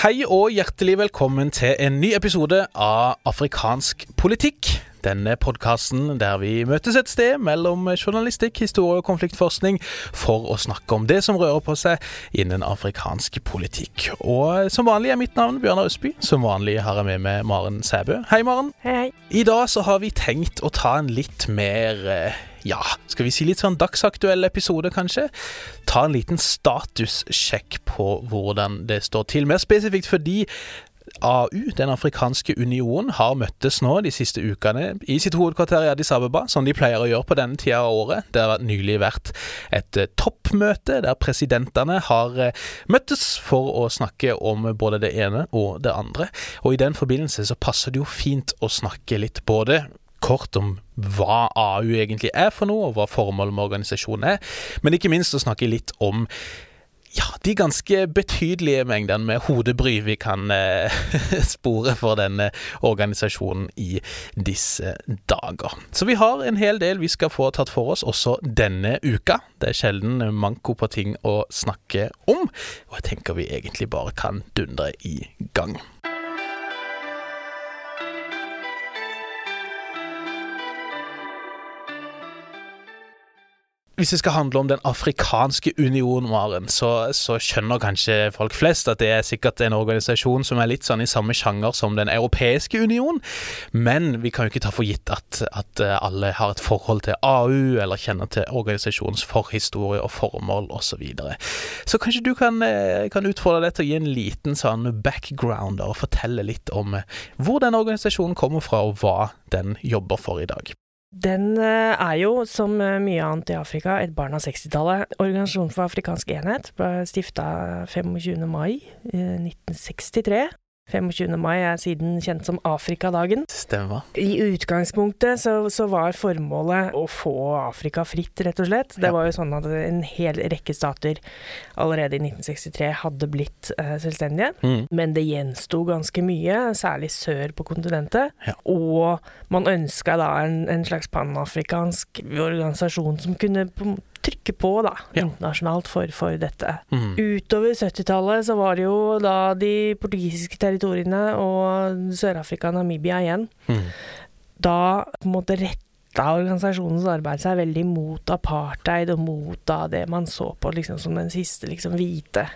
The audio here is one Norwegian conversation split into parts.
Hei og hjertelig velkommen til en ny episode av Afrikansk politikk. Denne podkasten der vi møtes et sted mellom journalistikk, historie og konfliktforskning for å snakke om det som rører på seg innen afrikansk politikk. Og som vanlig er mitt navn Bjørnar Østby. Som vanlig har jeg med meg Maren Sæbø. Hei, Maren. Hei, hei. I dag så har vi tenkt å ta en litt mer eh, ja, skal vi si litt sånn dagsaktuell episode, kanskje? Ta en liten statussjekk på hvordan det står til. Mer spesifikt fordi AU, Den afrikanske union, har møttes nå de siste ukene i sitt hovedkvarter i Addis Abeba, som de pleier å gjøre på denne tida av året. Det har nylig vært et eh, toppmøte der presidentene har eh, møttes for å snakke om både det ene og det andre. Og i den forbindelse så passer det jo fint å snakke litt både kort om hva AU egentlig er for noe, og hva formålet med organisasjonen er, men ikke minst å snakke litt om ja, de ganske betydelige mengdene med hodebry vi kan eh, spore for denne organisasjonen i disse dager. Så vi har en hel del vi skal få tatt for oss også denne uka. Det er sjelden manko på ting å snakke om, og jeg tenker vi egentlig bare kan dundre i gang. Hvis det skal handle om Den afrikanske union, Maren, så, så, skjønner kanskje folk flest at det er sikkert en organisasjon som er litt sånn i samme sjanger som Den europeiske union, men vi kan jo ikke ta for gitt at, at alle har et forhold til AU, eller kjenner til organisasjonens forhistorie og formål osv. Så, videre. så kanskje du kan, kan utfordre deg til å gi en liten sånn background og fortelle litt om hvor den organisasjonen kommer fra, og hva den jobber for i dag. Den eh, er jo, som eh, mye annet i Afrika, et barn av 60-tallet. Organisasjonen for afrikansk enhet ble stifta 25. mai 1963. 25. mai er siden kjent som Afrikadagen. Stemmer. I utgangspunktet så, så, var formålet å få Afrika fritt, rett og slett. Det var jo sånn at en hel rekke stater allerede i 1963 hadde blitt uh, selvstendige. Mm. Men det gjensto ganske mye, særlig sør på kontinentet. Ja. Og man ønska da en, en slags panafrikansk organisasjon som kunne på trykke på da, ja. internasjonalt for, for dette. Mm. Utover 70-tallet så var det jo da de portugisiske territoriene og Sør-Afrika og Namibia igjen. Mm. Da på en måte retta organisasjonens arbeid seg veldig mot apartheid og mot da det man så på liksom som den siste liksom hvite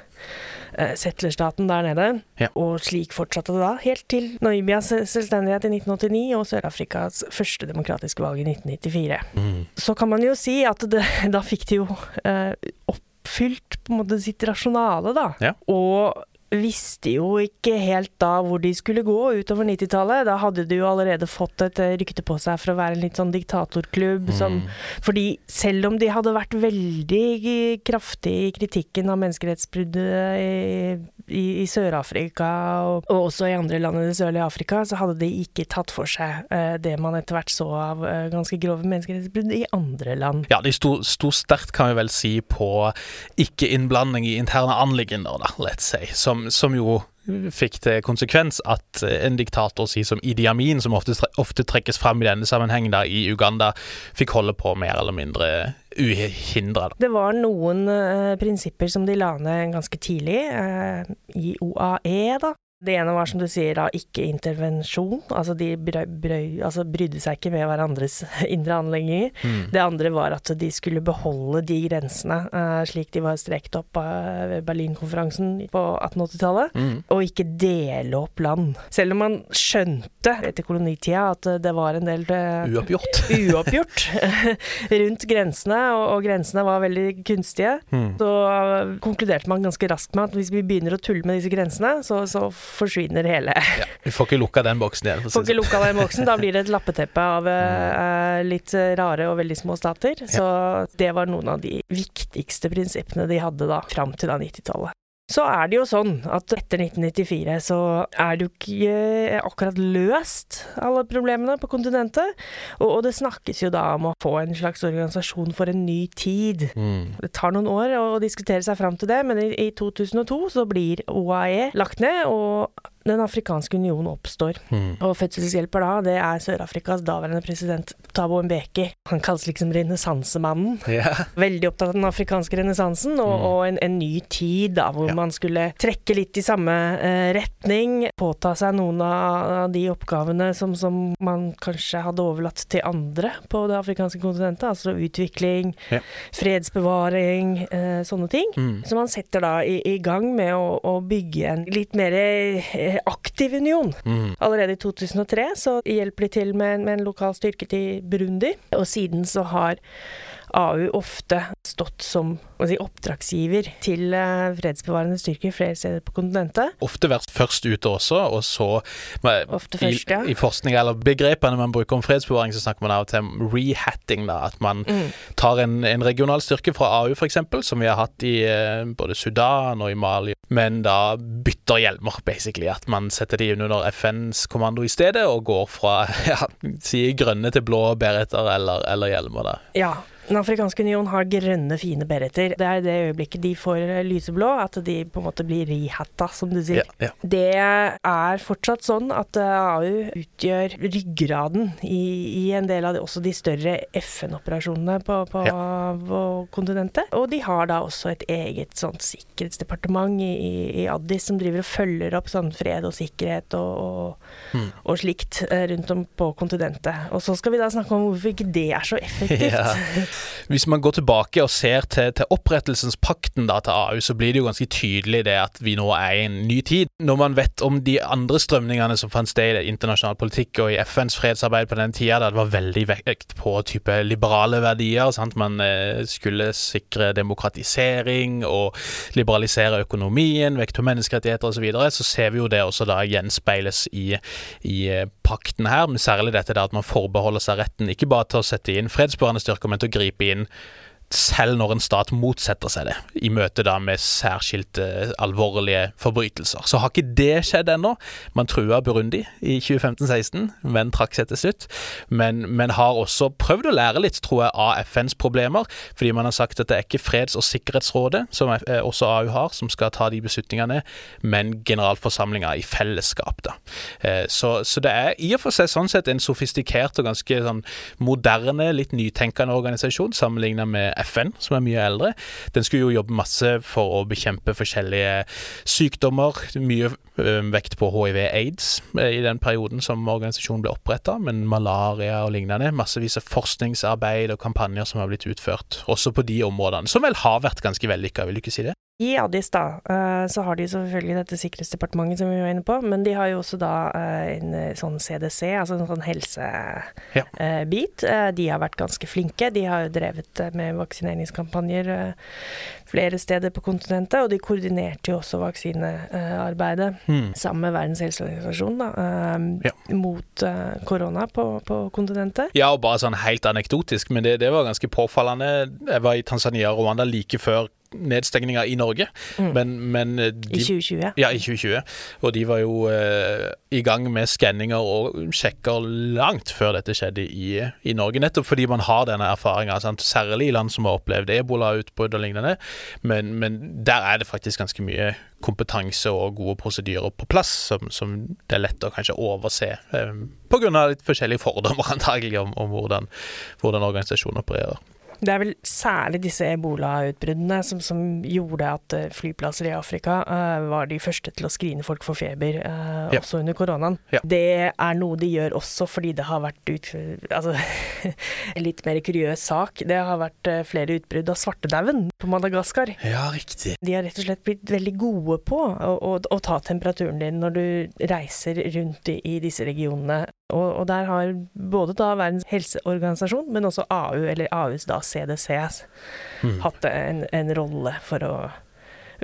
settlerstaten der nede. Ja. Og slik fortsatte det da, helt til Namibias selvstendighet i 1989 og Sør-Afrikas første demokratiske valg i 1994. Mm. Så kan man jo si at det, da fikk de jo eh, oppfylt på en måte sitt rasjonale, da. Ja. Og visste jo ikke helt da hvor de skulle gå utover 90-tallet. Da hadde de jo allerede fått et eh, rykte på seg for å være en litt sånn diktatorklubb. Mm. Som, fordi selv om de hadde vært veldig kraftig i kritikken av menneskerettsbruddet i, i, i Sør-Afrika og, og, også i andre land i det sørlige Afrika, så hadde de ikke tatt for seg uh, det man etter hvert så av uh, ganske grove menneskerettsbrudd i andre land. Ja, de sto, sto sterkt, kan vi vel si, på ikke-innblanding i interne anliggender, da, let's say, som, som jo fikk til konsekvens at en diktator si som Idi Amin, som ofte, ofte trekkes fram i denne sammenheng da, i Uganda, fikk holde på mer eller mindre uhindra. Det var noen uh, prinsipper som de la ned ganske tidlig, uh, i OAE, da. Det ene var som du sier da ikke-intervensjon, altså de brøy, brøy, altså brydde seg ikke med hverandres indre anlegginger. Mm. Det andre var at de skulle beholde de grensene uh, slik de var strekt opp uh, ved Berlinkonferansen på 1880-tallet, mm. og ikke dele opp land. Selv om man skjønte etter kolonitida at det var en del uh, uoppgjort, uoppgjort rundt grensene, og, og, grensene var veldig kunstige, mm. så konkluderte man ganske raskt med at hvis vi begynner å tulle med disse grensene, så, så forsvinner hele ja, Vi får ikke lukka den boksen igjen. Får ikke lukka den boksen, Da blir det et lappeteppe av uh, litt rare og veldig små stater. Så det var noen av de viktigste prinsippene de hadde da, fram til da 90-tallet. Så er det jo sånn at etter 1994 så er det jo ikke akkurat løst alle problemene på kontinentet. Og, det snakkes jo da om å få en slags organisasjon for en ny tid. Mm. Det tar noen år å diskutere seg fram til det, men i, i 2002 så blir OAE lagt ned, og den afrikanske union oppstår. Mm. Og fødselshjelper da, det er Sør-Afrikas daværende president Tabo Mbeki. Han kalles liksom renessansemannen. Yeah. Veldig opptatt av den afrikanske renessansen og, mm. og en, en, ny tid, da, hvor ja. man skulle trekke litt i samme uh, retning. Påta seg noen av de oppgavene som, som, man kanskje hadde overlatt til andre på det afrikanske kontinentet. Altså utvikling, ja. fredsbevaring, uh, sånne ting. Mm. Så man setter da i, i gang med å, å, bygge en litt mer uh, aktiv union. Mm. Allerede i 2003 så hjelper de til med, med en lokal styrke til Burundi, og siden så har AU ofte stått som si, oppdragsgiver til uh, fredsbevarende styrker flere steder på kontinentet. Ofte vært først ute også, og så med, først, ja. i, i, forskning eller begrepene man bruker om fredsbevaring, så snakker man av og til om rehatting. da, At man mm. tar en, en, regional styrke fra AU f.eks., som vi har hatt i uh, både Sudan og i Mali, men da bytter hjelmer, basically. At man setter de under FNs kommando i stedet, og går fra ja, si grønne til blå beretter eller, eller hjelmer. da. Ja, den afrikanske union har grønne, fine beretter. Det er det øyeblikket de får lyseblå, at de på en måte blir rihatta, som du sier. Ja, ja. Det er fortsatt sånn at eh, AU utgjør ryggraden i, i en del av de, også de større FN-operasjonene på, på, ja. på, kontinentet. Og de har da også et eget sånn sikkerhetsdepartement i, i, Addis som driver og følger opp sånn fred og sikkerhet og, og, mm. og slikt eh, rundt om på kontinentet. Og så skal vi da snakke om hvorfor ikke det er så effektivt. Hvis man går tilbake og ser til, til opprettelsespakten da, til AU, så blir det jo ganske tydelig det at vi nå er i en ny tid. Når man vet om de andre strømningene som fant sted i internasjonal politikk og i FNs fredsarbeid på den tida, da det var veldig vekt på type liberale verdier. Sant? Man eh, skulle sikre demokratisering og liberalisere økonomien, vekt på menneskerettigheter osv., så, videre, så ser vi jo det også da gjenspeiles i, i eh, pakten her, men særlig dette der at man forbeholder seg retten ikke bare til å sette inn fredsbevarende styrker, men til å gripe inn selv når en stat motsetter seg det, i møte da med særskilte alvorlige forbrytelser. Så har ikke det skjedd ennå. Man trua Burundi i 2015-16, men trakk seg til slutt. Men, men, har også prøvd å lære litt, tror jeg, av FNs problemer, fordi man har sagt at det er ikke Freds- og sikkerhetsrådet, som også AU har, som skal ta de beslutningene, men generalforsamlinga i fellesskap, da. Eh, så, så, det er i og for seg sånn sett en sofistikert og ganske sånn moderne, litt nytenkende organisasjon sammenligna med FN, som er mye eldre. Den skulle jo jobbe masse for å bekjempe forskjellige sykdommer. Mye vekt på hiv-aids i den perioden som organisasjonen ble oppretta, men malaria og lignende. Massevis av forskningsarbeid og kampanjer som har blitt utført også på de områdene, som vel har vært ganske vellykka, vil du ikke si det? I Addis da, eh, så har de selvfølgelig dette sikkerhetsdepartementet som vi var inne på, men de har jo også da eh, en eh, sånn CDC, altså en sånn helsebit. Ja. De har vært ganske flinke. De har jo drevet med vaksineringskampanjer flere steder på kontinentet, og de koordinerte jo også vaksinearbeidet mm. sammen med Verdens helseorganisasjon da, ja. mot korona på, på, kontinentet. Ja, og bare sånn helt anekdotisk, men det, det var ganske påfallende. Jeg var i Tanzania og Rwanda like før nedstengninga i Norge. Mm. Men, men de, I 2020. Ja, i 2020. Og de var jo eh, i gang med skanninger og sjekker langt før dette skjedde i, i Norge. Nettopp fordi man har denne erfaringa, særlig i land som har opplevd ebolautbrudd og lignende. Men, men, der er det faktisk ganske mye kompetanse og gode prosedyrer på plass, som, som det er lett å kanskje overse. Eh, Pga. litt forskjellige fordommer antagelig om, om hvordan, hvordan organisasjonen opererer. Det er vel særlig disse ebolautbruddene som, som gjorde at eh, flyplasser i Afrika uh, var de første til å skrine folk for feber, uh, ja. også under koronaen. Ja. Det er noe de gjør også fordi det har vært ut, altså, en litt mer kuriøs sak. Det har vært uh, flere utbrudd av svartedauden på Madagaskar. Ja, riktig. De har rett og slett blitt veldig gode på å, å, å ta temperaturen din når du reiser rundt i, i disse regionene. Og, og, der har både da Verdens helseorganisasjon, men også AU, eller AUs da CDC, mm. hatt en, en, rolle for å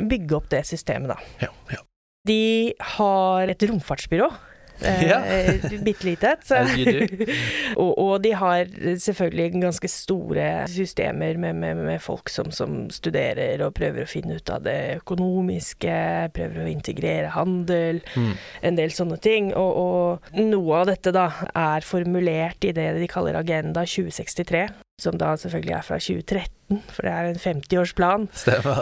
bygge opp det systemet, da. Ja, ja. De har et romfartsbyrå ja. Eh, bitte lite. og, og, de har selvfølgelig ganske store systemer med, med, med folk som, som, studerer og prøver å finne ut av det økonomiske, prøver å integrere handel, mm. en del sånne ting. Og, og noe av dette da er formulert i det de kaller Agenda 2063 som da selvfølgelig er fra 2013, for det er en 50-årsplan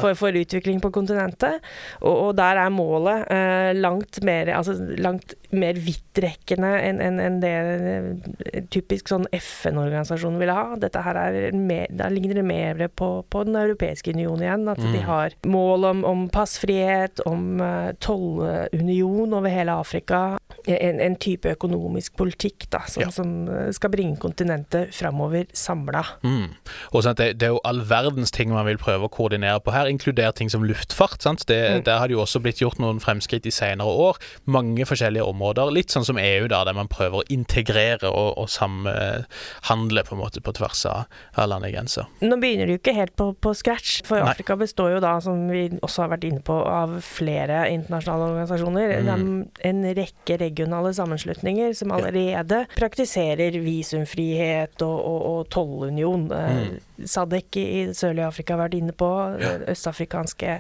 for, for, utvikling på kontinentet. Og, og der er målet eh, langt mer, altså langt mer vidtrekkende enn en, en det eh, typisk sånn FN-organisasjonen vil ha. Dette her er mer, Da ligner det mer på, på Den europeiske union igjen. At mm. de har mål om, om passfrihet, om uh, tollunion over hele Afrika. En, en, type økonomisk politikk da, som, ja. som skal bringe kontinentet framover samla. Mm. Og sant, det, det, er jo all verdens ting man vil prøve å koordinere på her, inkludert ting som luftfart. Det, mm. Der har det jo også blitt gjort noen fremskritt i senere år. Mange forskjellige områder. Litt sånn som EU, da, der man prøver å integrere og, og samhandle på en måte på tvers av, av landegrenser. Nå begynner det jo ikke helt på, på scratch, for Nei. Afrika består jo da, som vi også har vært inne på, av flere internasjonale organisasjoner. Mm. En rekke regionale sammenslutninger som allerede praktiserer visumfrihet og, og, og tollunion union. Eh, mm. Sadek i det sørlige Afrika har vært inne på. Ja. Østafrikanske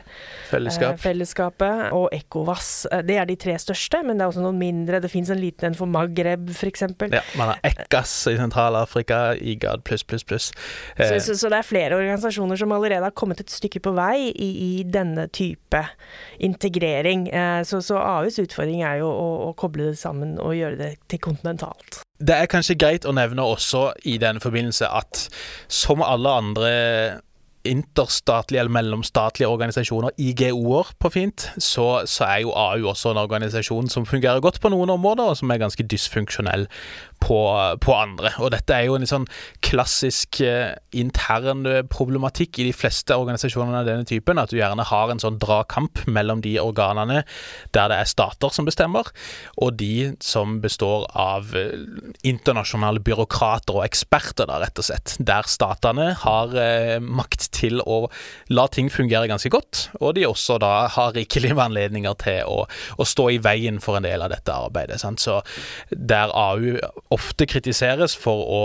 Fellesskap. eh, fellesskapet. Og ECOWAS. Eh, det er de tre største, men det er også noen mindre. Det fins en liten en for Magreb, f.eks. Ja, man har Ekkas i Sentral-Afrika, IGAD pluss, pluss, pluss. Eh. Så, så, så, det er flere organisasjoner som allerede har kommet et stykke på vei i, i denne type integrering. Eh, så, så AUs utfordring er jo å, å koble det sammen og gjøre det til kontinentalt. Det er kanskje greit å nevne også i denne forbindelse at som alle andre interstatlige eller mellomstatlige organisasjoner, IGO-er på fint, så, så, er jo AU også en organisasjon som fungerer godt på noen områder, og som er ganske dysfunksjonell på, på andre. Og dette er jo en sånn klassisk eh, intern problematikk i de fleste organisasjonene av denne typen, at du gjerne har en sånn dragkamp mellom de organene der det er stater som bestemmer, og de som består av eh, internasjonale byråkrater og eksperter, da, rett og slett. Der statene har eh, makt til å la ting fungere ganske godt, og de også da har rikelig med anledninger til å, å stå i veien for en del av dette arbeidet. Sant? Så der AU ofte kritiseres for å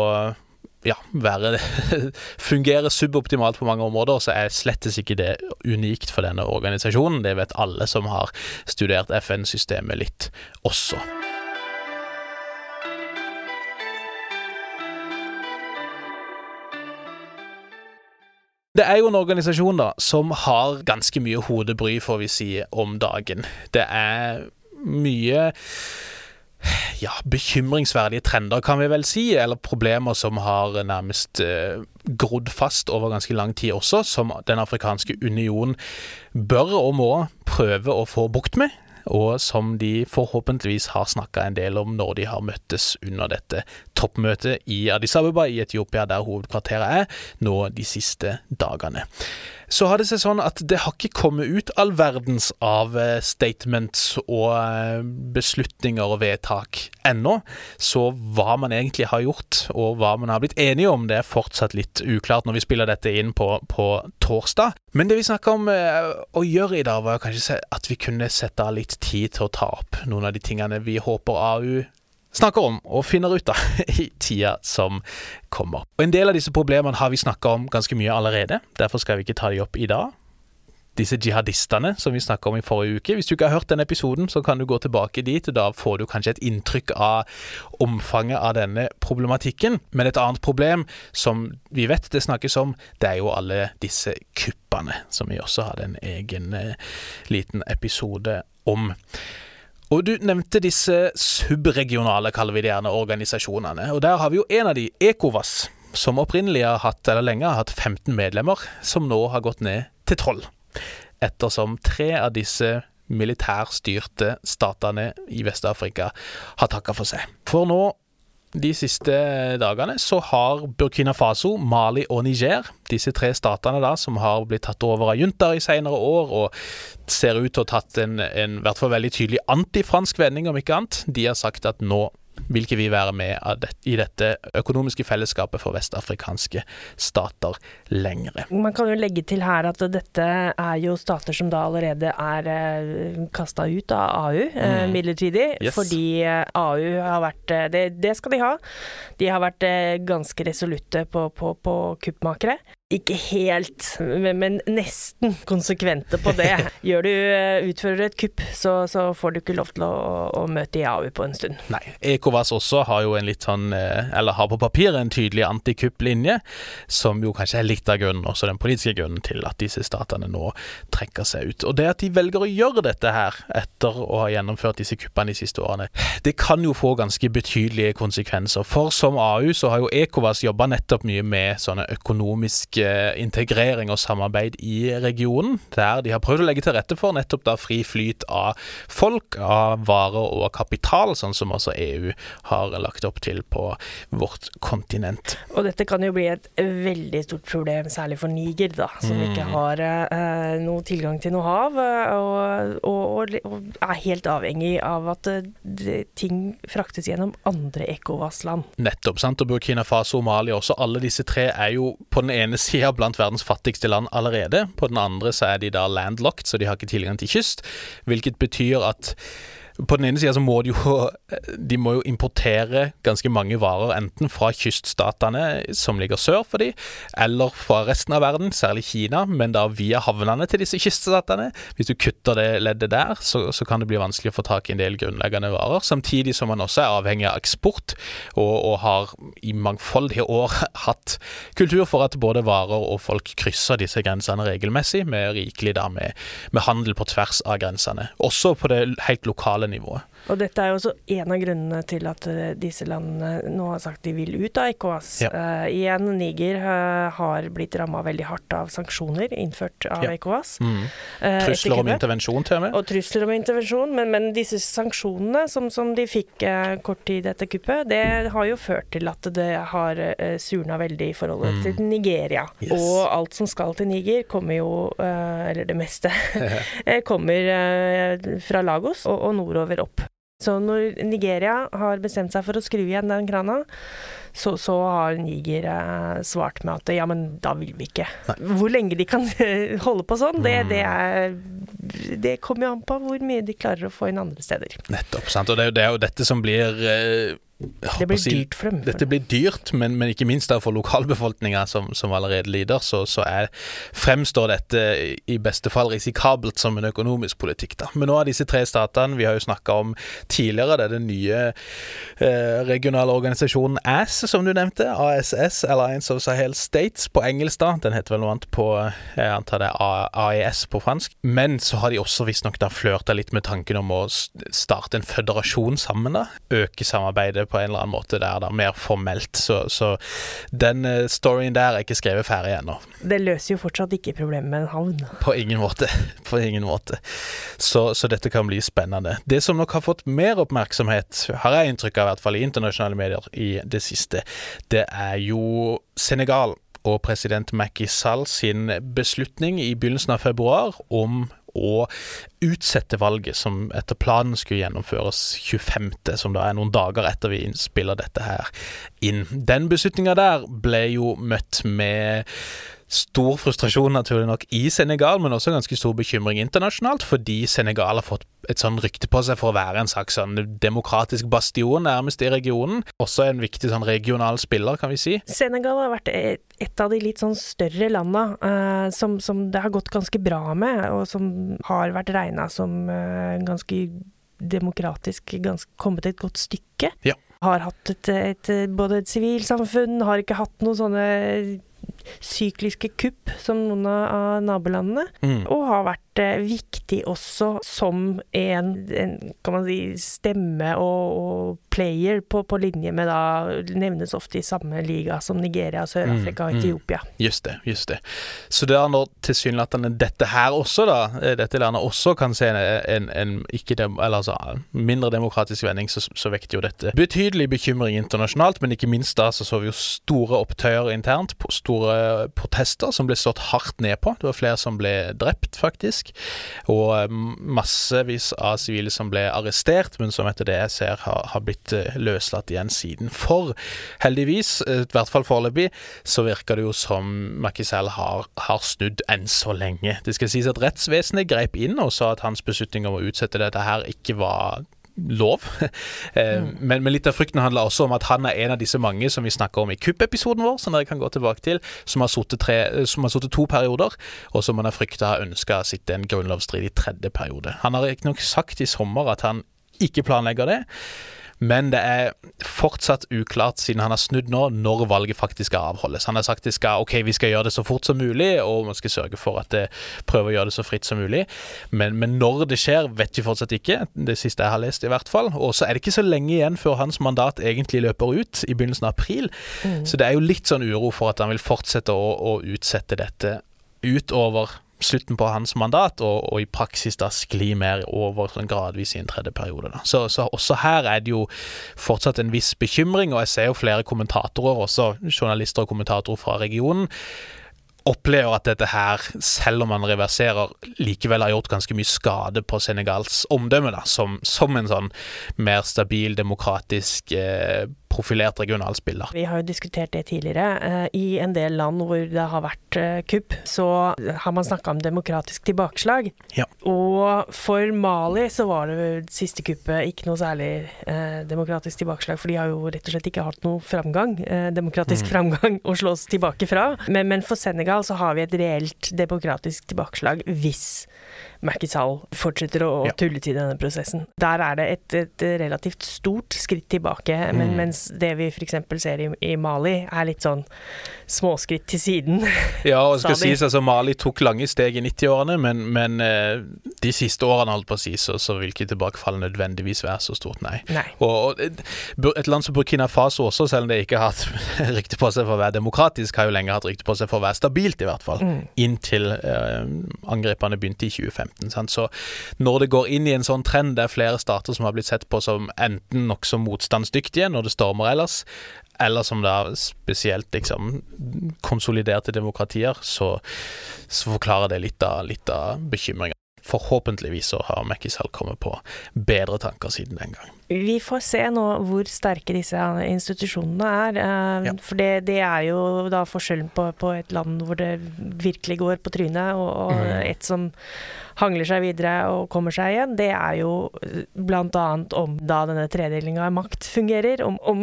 ja, være, fungere suboptimalt på mange områder, så er slettes ikke det unikt for denne organisasjonen. Det vet alle som har studert FN-systemet litt også. Det er jo en organisasjon da, som har ganske mye hodebry, får vi si, om dagen. Det er mye ja, bekymringsverdige trender, kan vi vel si, eller problemer som har nærmest eh, grodd fast over ganske lang tid også, som Den afrikanske union bør og må prøve å få bukt med og som de forhåpentligvis har snakka en del om når de har møttes under dette toppmøtet i Addis Abeba i Etiopia, der hovedkvarteret er, nå de siste dagene. Så har det seg sånn at det har ikke kommet ut all verdens av eh, statements og eh, beslutninger og vedtak ennå. Så hva man egentlig har gjort, og hva man har blitt enige om, det er fortsatt litt uklart når vi spiller dette inn på, på torsdag. Men det vi snakka om eh, å gjøre i dag, var kanskje at vi kunne sette av litt tid til å ta opp noen av de tingene vi håper AU snakker om og finner ut av i tida som kommer. Og En del av disse problemene har vi snakka om ganske mye allerede. Derfor skal vi ikke ta de opp i dag. Disse jihadistene som vi snakka om i forrige uke. Hvis du ikke har hørt den episoden, så kan du gå tilbake dit. Da får du kanskje et inntrykk av omfanget av denne problematikken. Men et annet problem som vi vet det snakkes om, det er jo alle disse kuppene, som vi også hadde en egen eh, liten episode om. Og Du nevnte disse subregionale, kaller vi det gjerne, organisasjonene. Og Der har vi jo en av de, Ekovas, som opprinnelig har hatt, eller lenge har hatt 15 medlemmer, som nå har gått ned til 12. Ettersom tre av disse militærstyrte statene i Vest-Afrika har takka for seg. For nå de siste dagene så har Burkina Faso, Mali og Niger, disse tre statene da, som har blitt tatt over av juntaer i senere år, og ser ut til å ha tatt en, en hvert fall veldig tydelig antifransk vending, om ikke annet, de har sagt at nå vil ikke vi være med i dette økonomiske fellesskapet for vestafrikanske stater lengre. Man kan jo legge til her at dette er jo stater som da allerede er eh, kasta ut av AU eh, mm. midlertidig. Yes. Fordi eh, AU har vært det, det, skal de ha. De har vært ganske resolutte på, på, på kuppmakere ikke helt, men nesten konsekvente på det. Gjør du, eh, utfører et kupp, så, så, får du ikke lov til å, å møte i AU på en stund. Nei. ECOWAS også har jo en litt sånn, eh, eller har på papiret en tydelig antikupplinje, som jo kanskje er litt av grunnen, også den politiske grunnen til at disse statene nå trekker seg ut. Og det at de velger å gjøre dette her, etter å ha gjennomført disse kuppene de siste årene, det kan jo få ganske betydelige konsekvenser. For som AU så har jo ECOWAS jobba nettopp mye med sånne økonomiske integrering og samarbeid i regionen, der de har prøvd å legge til rette for nettopp da fri flyt av folk, av varer og kapital, sånn som altså EU har lagt opp til på vårt kontinent. Og dette kan jo bli et veldig stort problem, særlig for Niger, da, som mm. ikke har eh, noe tilgang til noe hav, og, og, og, og, er helt avhengig av at de, ting fraktes gjennom andre ECOWAS-land. Nettopp, sant. Og Burkina Faso og Mali også, alle disse tre er jo på den ene sida blant verdens fattigste land allerede. På den andre så er de da landlocked, så de har ikke tilgang til kyst. Hvilket betyr at på den ene sida så må de jo De må jo importere ganske mange varer, enten fra kyststatene som ligger sør for de, eller fra resten av verden, særlig Kina, men da via havnene til disse kyststatene. Hvis du kutter det leddet der, så, så kan det bli vanskelig å få tak i en del grunnleggende varer. Samtidig som man også er avhengig av eksport, og, og har i mangfoldige år hatt kultur for at både varer og folk krysser disse grensene regelmessig, med rikelig da med, med handel på tvers av grensene. Også på det helt lokale Anymore. nivåer. Og dette er jo også en av grunnene til at eh, disse landene nå har sagt de vil ut av ECOWAS. Ja. Uh, igjen, Niger uh, har blitt ramma veldig hardt av sanksjoner innført av ja. ECOWAS. Mm. Uh, trusler om intervensjon, til og med. Og trusler om intervensjon, men, men disse sanksjonene som, som de fikk kort tid etter kuppet, det har jo ført til at det har surna veldig i forholdet mm. til Nigeria. Yes. Og alt som skal til Niger, kommer jo, eller det meste, kommer fra Lagos og, og nordover opp. Så når Nigeria har bestemt seg for å skru igjen den krana, så, så har Niger eh, svart med at ja, men da vil vi ikke. Nei. Hvor lenge de kan holde på sånn, det, det, er, det kommer jo an på hvor mye de klarer å få inn andre steder. Nettopp. sant, og Det er jo, det er jo dette som blir eh det blir dyrt for dem. Dette blir dyrt, men, men ikke minst for lokalbefolkninga som, som, allerede lider, så, så er, fremstår dette i beste fall risikabelt som en økonomisk politikk. Da. Men nå er disse tre statene vi har jo snakka om tidligere, det er den nye eh, regionale organisasjonen ASS, som du nevnte. ASS, Alliance of Sahel States, på engelsk. da, Den heter vel noe annet på jeg antar det er AES på fransk. Men så har de også visstnok flørta litt med tanken om å starte en føderasjon sammen. da, Øke samarbeidet på en eller annen måte der, da, mer formelt. Så, så den uh, storyen der er ikke skrevet ferdig ennå. Det løser jo fortsatt ikke problemet med en havn. På ingen måte. På ingen måte. Så, så, dette kan bli spennende. Det som nok har fått mer oppmerksomhet, har jeg inntrykk av i hvert fall i internasjonale medier i det siste, det er jo Senegal og president Macky Sall sin beslutning i begynnelsen av februar om å utsette valget, som etter planen skulle gjennomføres 25., som da er noen dager etter vi spiller dette her inn. Den beslutninga der ble jo møtt med stor frustrasjon naturlig nok i Senegal, men også ganske stor bekymring internasjonalt, fordi Senegal har fått et sånn rykte på seg for å være en slags sånn demokratisk bastion nærmest i regionen. Også en viktig sånn regional spiller, kan vi si. Senegal har vært et, av de litt sånn større landa uh, som, som, det har gått ganske bra med, og som har vært regna som uh, ganske demokratisk, ganske, kommet et godt stykke. Ja. Har hatt et, et, både et sivilsamfunn, har ikke hatt noen sånne sykliske kupp som noen av nabolandene, mm. og har vært eh, viktig også som en, en, kan man si, stemme og, og player på, på, linje med da nevnes ofte i samme liga som Nigeria, Sør-Afrika og Etiopia. mm. Mm. Just det, just det. Så det er når tilsynelatende dette her også, da, eh, dette landet også kan se en, en ikke dem, eller altså, mindre demokratisk vending, så, så vekter jo dette betydelig bekymring internasjonalt, men ikke minst da så så vi jo store opptøyer internt, store protester som ble slått hardt ned på. Det var flere som ble drept, faktisk. Og eh, massevis av sivile som ble arrestert, men som etter det jeg ser har, har blitt eh, løslatt igjen siden. For heldigvis, eh, i hvert fall foreløpig, så virker det jo som Makisel har, har snudd enn så lenge. Det skal sies at rettsvesenet grep inn og sa at hans beslutning om å utsette dette her ikke var lov. Eh, mm. men, men, litt av frykten handler også om at han er en av disse mange som vi snakker om i kuppepisoden vår, som dere kan gå tilbake til, som har sittet to perioder, og som han har frykta har ønska å sitte en grunnlovsstridig tredje periode. Han har riktignok sagt i sommer at han ikke planlegger det. Men det er fortsatt uklart, siden han har snudd nå, når valget faktisk skal avholdes. Han har sagt at skal, ok, vi skal gjøre det så fort som mulig, og man skal sørge for at det prøver å gjøre det så fritt som mulig. Men, men når det skjer, vet vi fortsatt ikke. Det siste jeg har lest, i hvert fall. Og så er det ikke så lenge igjen før hans mandat egentlig løper ut, i begynnelsen av april. Mm. Så det er jo litt sånn uro for at han vil fortsette å, å utsette dette utover slutten på hans mandat, og, og, i praksis da skli mer over sånn gradvis i en tredje periode. Da. Så, så, også her er det jo fortsatt en viss bekymring, og jeg ser jo flere kommentatorer, også journalister og kommentatorer fra regionen, opplever at dette her, selv om man reverserer, likevel har gjort ganske mye skade på Senegals omdømme, da, som, som en sånn mer stabil, demokratisk eh, profilert regionalspiller. Vi har jo diskutert det tidligere. Eh, I en del land hvor det har vært eh, kupp, så har man snakka om demokratisk tilbakeslag. Ja. Og for Mali så var det siste kuppet ikke noe særlig eh, demokratisk tilbakeslag, for de har jo rett og slett ikke hatt noe framgang, demokratisk mm. framgang å slås tilbake fra. Men, men for Senegal så har vi et reelt demokratisk tilbakeslag hvis Mackisal fortsetter å, ja. tulle til denne prosessen. Der er det et, et relativt stort skritt tilbake, men, mm. mens det vi f.eks. ser i, i, Mali, er litt sånn småskritt til siden. Ja, og skal sies altså Mali tok lange steg i 90-årene, men, men, eh, de siste årene, holdt på å si, så, så vil ikke tilbakefallet nødvendigvis være så stort, nei. nei. Og, og, et land som Burkina Faso også, selv om det ikke har hatt rykte på seg for å være demokratisk, har jo lenge hatt rykte på seg for å være stabilt, i hvert fall. Mm. Inntil eh, angrepene begynte i 2015. 2015. Sant? Så når det går inn i en sånn trend der flere stater som har blitt sett på som enten nokså motstandsdyktige når det stormer ellers, eller som da spesielt liksom konsoliderte demokratier, så, så forklarer det litt av, litt av bekymringa forhåpentligvis så har Mackisal kommet på bedre tanker siden den gang. Vi får se nå hvor sterke disse institusjonene er. Eh, ja. For det, det, er jo da forskjellen på, på, et land hvor det virkelig går på trynet, og, og mm. et som hangler seg videre og kommer seg igjen. Det er jo bl.a. om da denne tredelinga av makt fungerer, om, om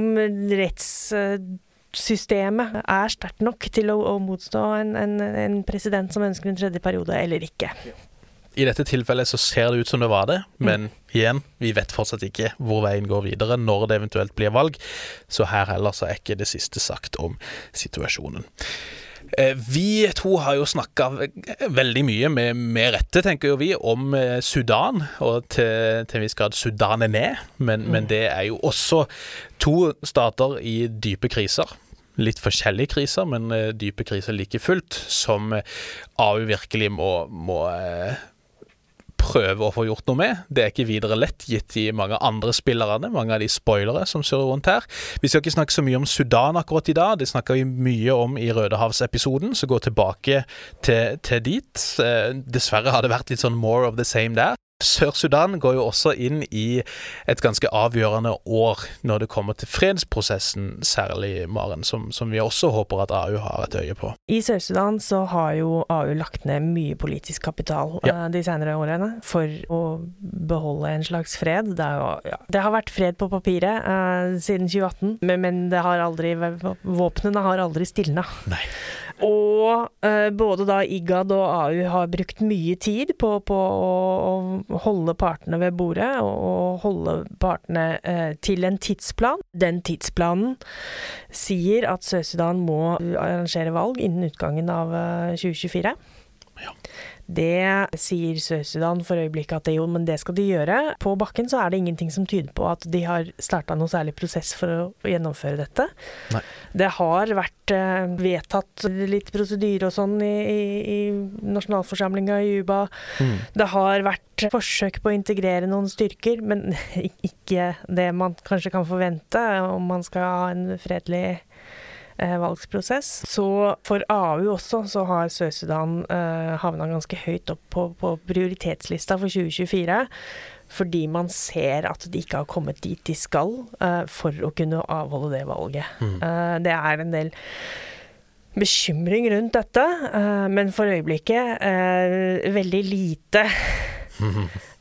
rettssystemet er sterkt nok til å, å motstå en, en, en, president som ønsker en tredje periode, eller ikke. I dette tilfellet så ser det ut som det var det, men mm. igjen, vi vet fortsatt ikke hvor veien går videre, når det eventuelt blir valg. Så her heller så er ikke det siste sagt om situasjonen. Eh, vi to har jo snakka veldig mye, med, med, rette, tenker jo vi, om eh, Sudan, og til, til en viss grad Sudan er ned, men, mm. men det er jo også to stater i dype kriser litt forskjellige kriser, men uh, dype kriser like fullt, som AU virkelig må, må prøve å få gjort noe med. Det er ikke videre lett, gitt de mange andre spillerne, mange av de spoilere som surrer rundt her. Vi skal ikke snakke så mye om Sudan akkurat i dag, det snakker vi mye om i Rødehavsepisoden, så gå tilbake til, til dit. Eh, dessverre har det vært litt sånn more of the same der. Sør-Sudan går jo også inn i et ganske avgjørende år når det kommer til fredsprosessen, særlig, Maren, som, som vi også håper at AU har et øye på. I Sør-Sudan så har jo AU lagt ned mye politisk kapital ja. uh, de senere årene for å beholde en slags fred. Det, jo, ja. det har vært fred på papiret eh, siden 2018, men, men det har aldri, våpnene har aldri stilna. Og uh, både da IGAD og AU har brukt mye tid på, på å, å, holde partene ved bordet, og holde partene uh, til en tidsplan. Den tidsplanen sier at Sør-Sudan må arrangere valg innen utgangen av uh, 2024. Ja. Det sier Sør-Sudan for øyeblikket at det jo, men det skal de gjøre. På bakken så er det ingenting som tyder på at de har starta noe særlig prosess for å gjennomføre dette. Nei. Det har vært eh, vedtatt litt prosedyre og sånn i, i, i nasjonalforsamlinga i Juba. Mm. Det har vært forsøk på å integrere noen styrker, men ikke det man kanskje kan forvente om man skal ha en fredelig valgsprosess. Så for AU også så har Sør-Sudan eh, havna ganske høyt opp på, på prioritetslista for 2024 fordi man ser at de ikke har kommet dit de skal uh, for å kunne avholde det valget. Mm. Uh, det er en del bekymring rundt dette, uh, men for øyeblikket veldig lite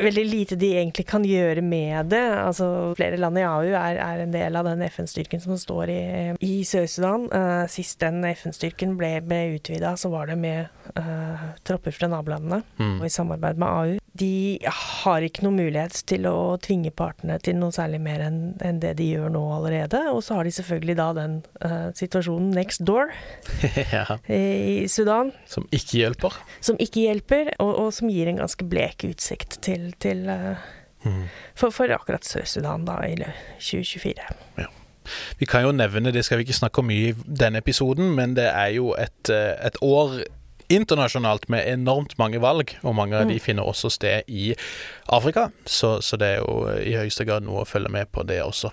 veldig lite de egentlig kan gjøre med det. Altså, flere land i AU er, er en del av den FN-styrken som står i, i Sør-Sudan. Uh, sist den FN-styrken ble, ble utvida, så var det med uh, tropper fra nabolandene mm. og i samarbeid med AU. De har ikke noen mulighet til å tvinge partene til noe særlig mer enn en det de gjør nå allerede. Og så har de selvfølgelig da den uh, situasjonen next door ja. i Sudan. Som ikke hjelper. Som ikke hjelper, og, og som gir en ganske blek ut utsikt til, til uh, mm. for, for, akkurat Sør-Sudan da i 2024. Ja. Vi kan jo nevne, det skal vi ikke snakke om mye i denne episoden, men det er jo et, eh, et år internasjonalt med enormt mange valg, og mange av de mm. finner også sted i Afrika. Så, så det er jo i høyeste grad noe å følge med på, det også.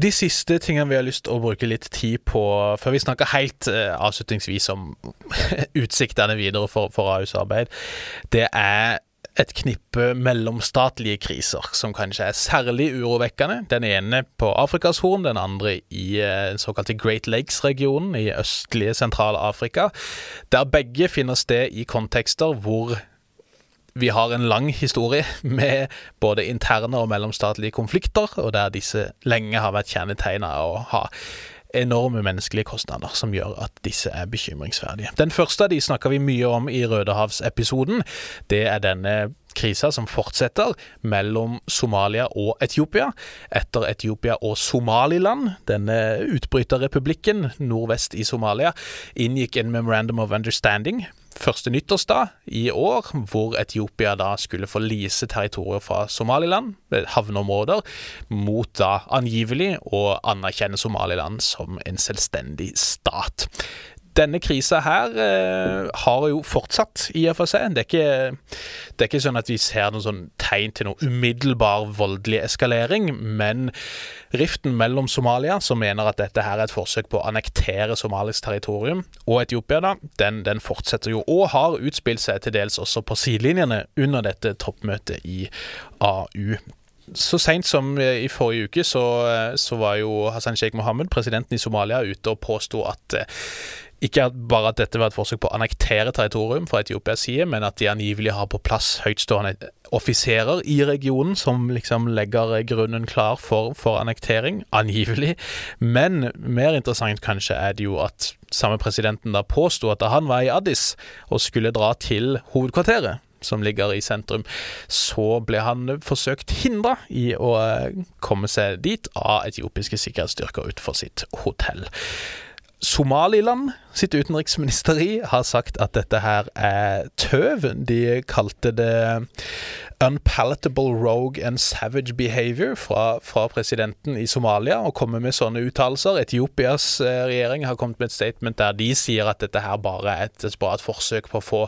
De siste tingene vi har lyst til å bruke litt tid på, før vi snakker helt uh, avslutningsvis om utsiktene videre for, for AUs arbeid, det er et knippe mellomstatlige kriser som kanskje er særlig urovekkende. Den ene på Afrikas Horn, den andre i uh, den såkalte Great Lakes-regionen i østlige Sentral-Afrika, der begge finner sted i kontekster hvor vi har en lang historie med både interne og mellomstatlige konflikter, og der disse lenge har vært kjennetegna av å ha enorme menneskelige kostnader som gjør at disse er bekymringsverdige. Den første av de snakker vi mye om i Rødehavsepisoden. Det er denne krisa som fortsetter mellom Somalia og Etiopia. Etter Etiopia og Somaliland, denne utbryterrepublikken nordvest i Somalia, inngikk en memorandum of understanding første nyttårsdag i år, hvor Etiopia da skulle lease territorier fra Somaliland, havneområder, mot da angivelig å anerkjenne Somaliland som en selvstendig stat. Denne krisa her eh, har jo fortsatt, i og for seg. Det er, ikke, det er ikke sånn at vi ser noen sånn tegn til noe umiddelbar voldelig eskalering, men riften mellom Somalia, som mener at dette her er et forsøk på å annektere somalisk territorium, og Etiopia, da, den, den fortsetter jo, og har utspilt seg til dels også på sidelinjene under dette toppmøtet i AU så seint som eh, i forrige uke så, eh, så, var jo Hassan Sheikh Mohammed, presidenten i Somalia, ute og påsto at ikke bare at dette var et forsøk på å annektere territorium fra Etiopias side, men at de angivelig har på plass høytstående offiserer i regionen som liksom legger grunnen klar for, for annektering. Angivelig. Men mer interessant kanskje er det jo at samme presidenten da påsto at da han var i Addis og skulle dra til hovedkvarteret som ligger i sentrum, så ble han forsøkt hindra i å komme seg dit av etiopiske sikkerhetsstyrker utenfor sitt hotell. Somaliland sitt utenriksministeri har sagt at dette her er tøv. De kalte det unpalatable rogue and savage behavior fra, fra presidenten i Somalia og kommer med sånne uttalelser. Etiopias eh, regjering har kommet med et statement der de sier at dette her bare er et desperat forsøk på å få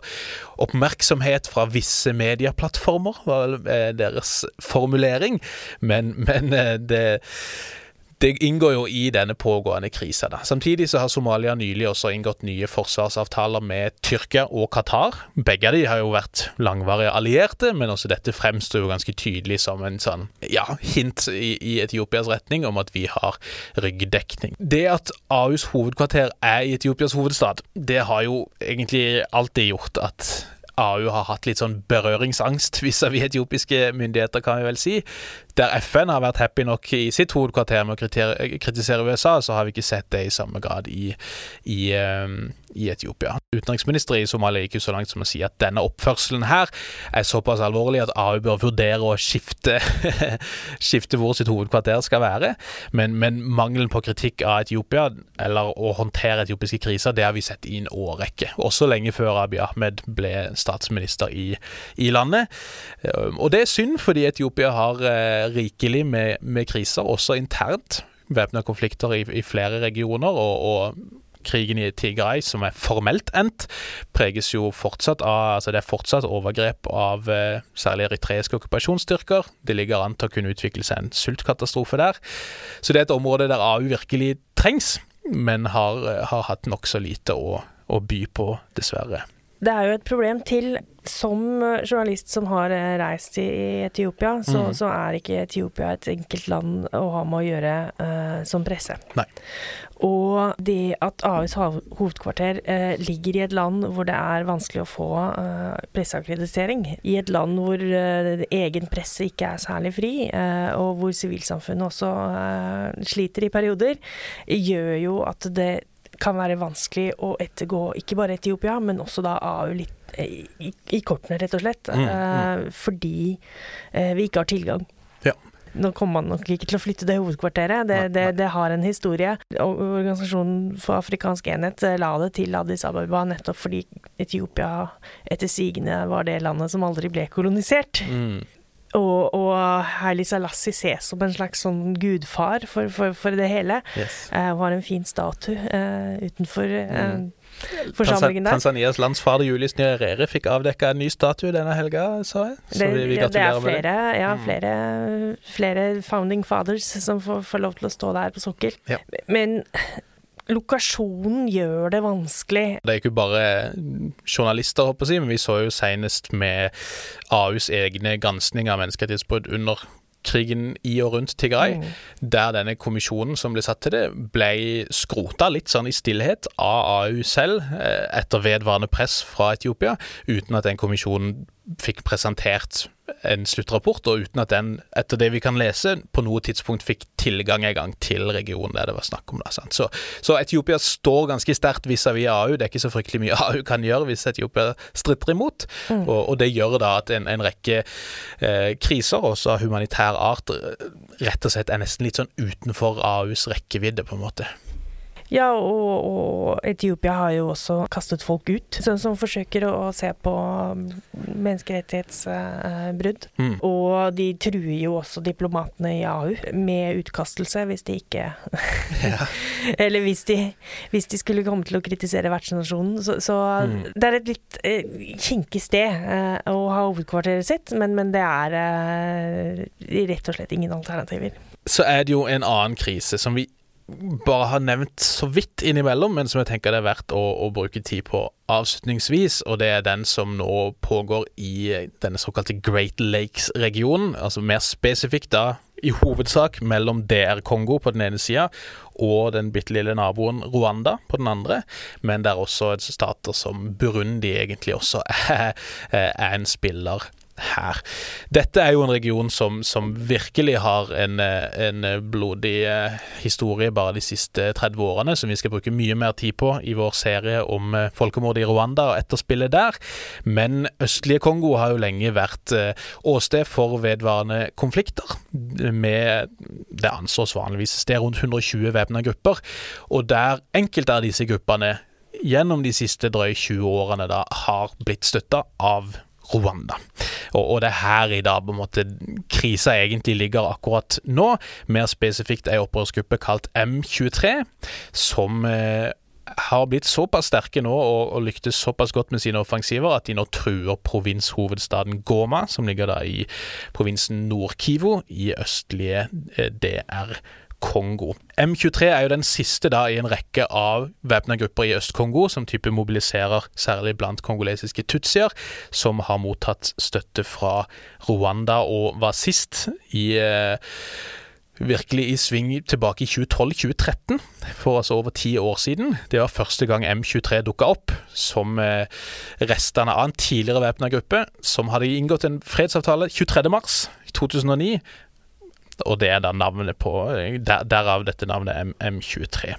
oppmerksomhet fra visse medieplattformer, var deres formulering. Men, men eh, det det inngår jo i denne pågående krisa. Samtidig så har Somalia nylig også inngått nye forsvarsavtaler med Tyrkia og Qatar. Begge av de har jo vært langvarige allierte, men også dette fremstår jo ganske tydelig som en sånn ja, hint i, i Etiopias retning om at vi har ryggdekning. Det at AUs hovedkvarter er i Etiopias hovedstad, det har jo egentlig alltid gjort at AU har hatt litt sånn berøringsangst vis-à-vis etiopiske myndigheter, kan vi vel si. Der FN har vært happy nok i sitt hovedkvarter med å kritisere USA, så har vi ikke sett det i samme grad i, i, um, i Etiopia. Utenriksminister i Somalia gikk jo så langt som å si at denne oppførselen her er såpass alvorlig at AU bør vurdere å skifte, skifte hvor sitt hovedkvarter skal være. Men, men, mangelen på kritikk av Etiopia, eller å håndtere etiopiske kriser, det har vi sett i en årrekke. Også lenge før Abiy Ahmed ble statsminister i, i landet. Og det er synd, fordi Etiopia har rikelig med, med kriser, også internt. Væpna konflikter i, i, flere regioner. og, og krigen i Tigray, som er formelt endt, preges jo fortsatt av altså Det er fortsatt overgrep av eh, særlig eritreiske okkupasjonsstyrker. Det ligger an til å kunne utvikle seg en sultkatastrofe der. Så det er et område der AU virkelig trengs, men har, har hatt nokså lite å, å by på, dessverre. Det er jo et problem til. Som journalist som har eh, reist i Etiopia, så, mm. så er ikke Etiopia et enkelt land å ha med å gjøre uh, som presse. Nei. Og det at AUs hovedkvarter uh, ligger i et land hvor det er vanskelig å få uh, presseakkreditering, i et land hvor egen presse ikke er særlig fri, og hvor sivilsamfunnet også sliter i perioder, gjør jo at det kan være vanskelig å ettergå ikke bare Etiopia, men også da AU litt eh, i, i kortene, rett og slett. Mm, mm. Uh, fordi uh, vi ikke har tilgang. Ja. Nå kommer man nok ikke til å flytte det hovedkvarteret, det, det, det har en historie. Organisasjonen for afrikansk enhet la det til Addis Ababa nettopp fordi Etiopia etter sigende var det landet som aldri ble kolonisert. Mm. Og, og Haile Selassie ses som en slags sånn gudfar for, for, for det hele. Yes. Uh, hun har en fin statue uh, utenfor uh, mm. forsamlingen der. Tanzanias landsfader Julius Nyerere fikk avdekka en ny statue denne helga, sa jeg. Så det, vi, vi det er flere, ja, mm. flere, flere, founding fathers som får, får, lov til å stå der på sokkel. Ja. Men lokasjonen gjør det vanskelig. Det er ikke bare journalister, håper jeg, men vi så jo senest med AUs egne granskninger av menneskerettighetsbrudd under krigen i og rundt Tigray, mm. der denne kommisjonen som ble satt til det, ble skrota litt sånn i stillhet av AU selv, eh, etter vedvarende press fra Etiopia, uten at den kommisjonen fikk presentert en sluttrapport, og uten at den, etter det vi kan lese, på noe tidspunkt fikk tilgang en gang til regionen der det var snakk om. Det, så, så, Etiopia står ganske sterkt vis-à-vis AU. Det er ikke så fryktelig mye AU kan gjøre hvis Etiopia stritter imot. Mm. Og, og, det gjør da at en, en rekke eh, kriser, også av humanitær art, rett og slett er nesten litt sånn utenfor AUs rekkevidde, på en måte. Ja, og, og, Etiopia har jo også kastet folk ut, som, som forsøker å, å, se på menneskerettighetsbrudd. Uh, mm. Og de truer jo også diplomatene i AU med utkastelse hvis de ikke Eller hvis de, hvis de, skulle komme til å kritisere vertsnasjonen. Så, så mm. det er et litt uh, kinkig sted uh, å ha hovedkvarteret sitt, men, men det er rett og slett ingen alternativer. Så er det jo en annen krise som vi bare har nevnt så vidt innimellom, men som jeg tenker det er verdt å, å, bruke tid på avslutningsvis. Og det er den som nå pågår i denne såkalte Great Lakes-regionen. Altså mer spesifikt da i hovedsak mellom DR Kongo på den ene sida og den bitte lille naboen Rwanda på den andre. Men det er også stater som Burundi egentlig også er, er en spiller her. Dette er jo en region som, som virkelig har en, en, blodig eh, historie bare de siste 30 årene, som vi skal bruke mye mer tid på i vår serie om eh, folkemordet i Rwanda og etterspillet der. Men østlige Kongo har jo lenge vært eh, åsted for vedvarende konflikter. Med det anslås vanligvis sted rundt 120 væpna grupper, og der enkelte av disse gruppene gjennom de siste drøye 20 årene da har blitt støtta av Rwanda. Og, og, det er her i dag på en måte krisa egentlig ligger akkurat nå. Mer spesifikt ei opprørsgruppe kalt M23, som eh, har blitt såpass sterke nå og, og, lyktes såpass godt med sine offensiver at de nå truer provinshovedstaden Goma, som ligger da i provinsen Nord-Kivu i østlige eh, DR. Kongo. M23 er jo den siste da i en rekke av væpna grupper i Øst-Kongo som type mobiliserer særlig blant kongolesiske tutsier, som har mottatt støtte fra Rwanda og var sist i eh, virkelig i sving tilbake i 2012-2013, for altså over ti år siden. Det var første gang M23 dukka opp som eh, restene av en tidligere væpna gruppe som hadde inngått en fredsavtale 23.3.2009 og det er da navnet på der, Derav dette navnet M M23.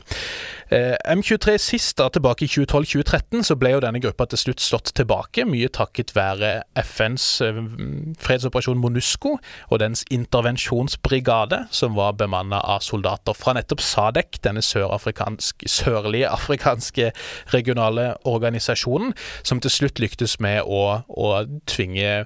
Eh, M23 sist, da tilbake i 2012-2013, så ble jo denne gruppa til slutt slått tilbake, mye takket være FNs eh, fredsoperasjon MONUSCO og dens intervensjonsbrigade, som var bemanna av soldater fra nettopp SADEC, denne sørafrikansk, sørlige afrikanske regionale organisasjonen, som til slutt lyktes med å, å tvinge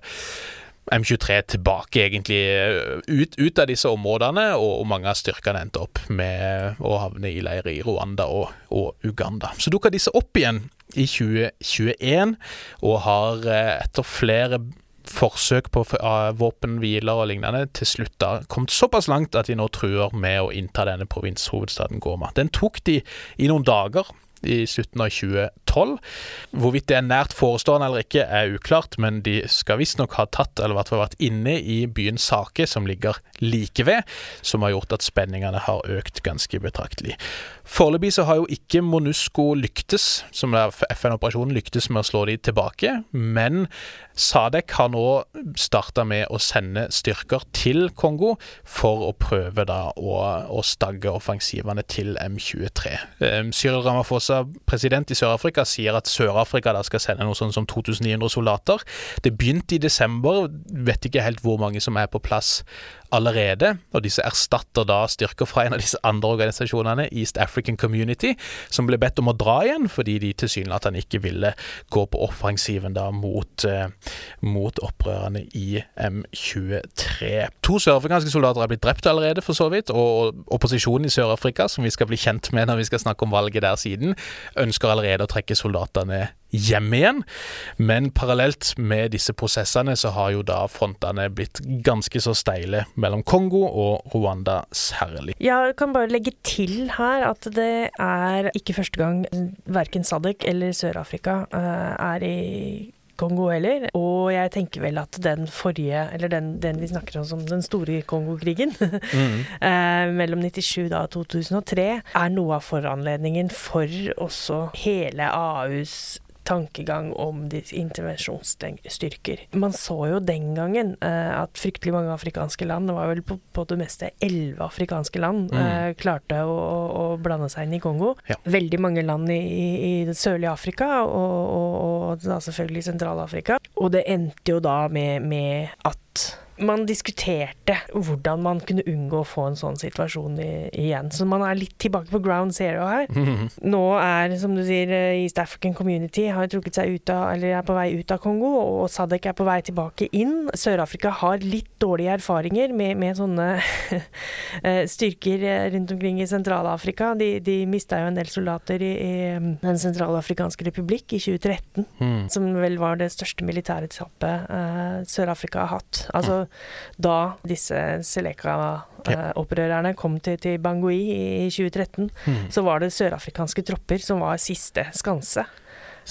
M23 tilbake, egentlig, eh, ut, ut, av disse områdene, og, og mange av styrkene endte opp med å havne i leirer i Rwanda og, og Uganda. Så dukka disse opp igjen i 2021, og har eh, etter flere forsøk på våpenhviler og lignende til slutt da kommet såpass langt at de nå truer med å innta denne provinshovedstaden Goma. Den tok de i noen dager i slutten av 2012. Hvorvidt det er nært forestående eller ikke, er uklart, men de skal visstnok ha tatt, eller i vært inne i byens Sake, som ligger like ved, som har gjort at spenningene har økt ganske betraktelig. Foreløpig så har jo ikke Monusco lyktes, som er FN-operasjonen, lyktes med å slå de tilbake, men Sadek har nå starta med å sende styrker til Kongo for å prøve da å, å stagge offensivene til M23. Um, Cyril Ramaphosa, president i Sør-Afrika, sier at Sør-Afrika da skal sende noe sånn som 2900 soldater. Det begynte i desember, vet ikke helt hvor mange som er på plass allerede, og disse erstatter da styrker fra en av disse andre organisasjonene, East African Community, som ble bedt om å dra igjen fordi de tilsynelatende ikke ville gå på offensiven da mot, eh, mot opprørerne i M23. To sørafrikanske soldater er blitt drept allerede, for så vidt, og opposisjonen i Sør-Afrika, som vi skal bli kjent med når vi skal snakke om valget der siden, ønsker allerede å trekke soldatene hjem igjen. Men parallelt med disse prosessene så har jo da frontene blitt ganske så steile mellom Kongo og Rwanda særlig. Jeg kan bare legge til her at det er ikke første gang verken Sadek eller Sør-Afrika uh, er i Kongo heller. Og jeg tenker vel at den forrige, eller den, den vi snakker om som den store Kongo-krigen, mm. eh, mellom 97 og 2003, er noe av foranledningen for også hele AUs tankegang om intervensjonsstyrker. Man så jo den gangen uh, at fryktelig mange afrikanske land, det var vel på, på det meste elleve afrikanske land, mm. uh, klarte å, å, blande seg inn i Kongo. Ja. Veldig mange land i, i det sørlige Afrika, og, og, og da selvfølgelig Sentral-Afrika. Og det endte jo da med, med at man diskuterte hvordan man kunne unngå å få en sånn situasjon i, igjen. Så man er litt tilbake på ground zero her. Mm. Nå er, som du sier, eh, East African Community har trukket seg ut av, eller er på vei ut av Kongo, og Sadek er på vei tilbake inn. Sør-Afrika har litt dårlige erfaringer med, med sånne eh, styrker eh, rundt omkring i Sentral-Afrika. De, de mista jo en del soldater i, i Den sentralafrikanske republikk i 2013, mm. som vel var det største militære tappet eh, Sør-Afrika har hatt. Altså da disse Seleka-opprørerne kom til, til, Bangui i 2013, mm. så var det sørafrikanske tropper som var siste skanse.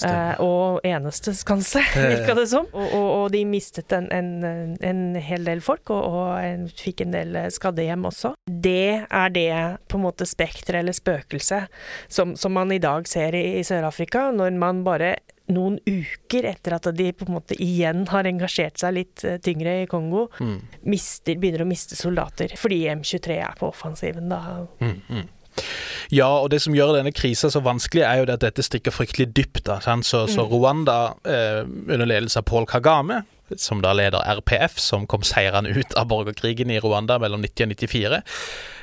Eh, og eneste skanse, virka det som. Og, og, og de mistet en, en, en, hel del folk, og, og en, fikk en del skadde hjem også. Det er det på en måte spekteret eller spøkelset som, som, man i dag ser i, i Sør-Afrika, når man bare noen uker etter at de på en måte igjen har engasjert seg litt eh, tyngre i Kongo, mm. mister, begynner å miste soldater fordi M23 er på offensiven. da. Mm, mm. Ja, og det som gjør denne krisa så vanskelig, er jo at dette stikker fryktelig dypt. Da, så, så, mm. Rwanda, eh, under ledelse av Paul Kagame, som da leder RPF, som kom seirende ut av borgerkrigen i Rwanda mellom 90 og 94 Ehm,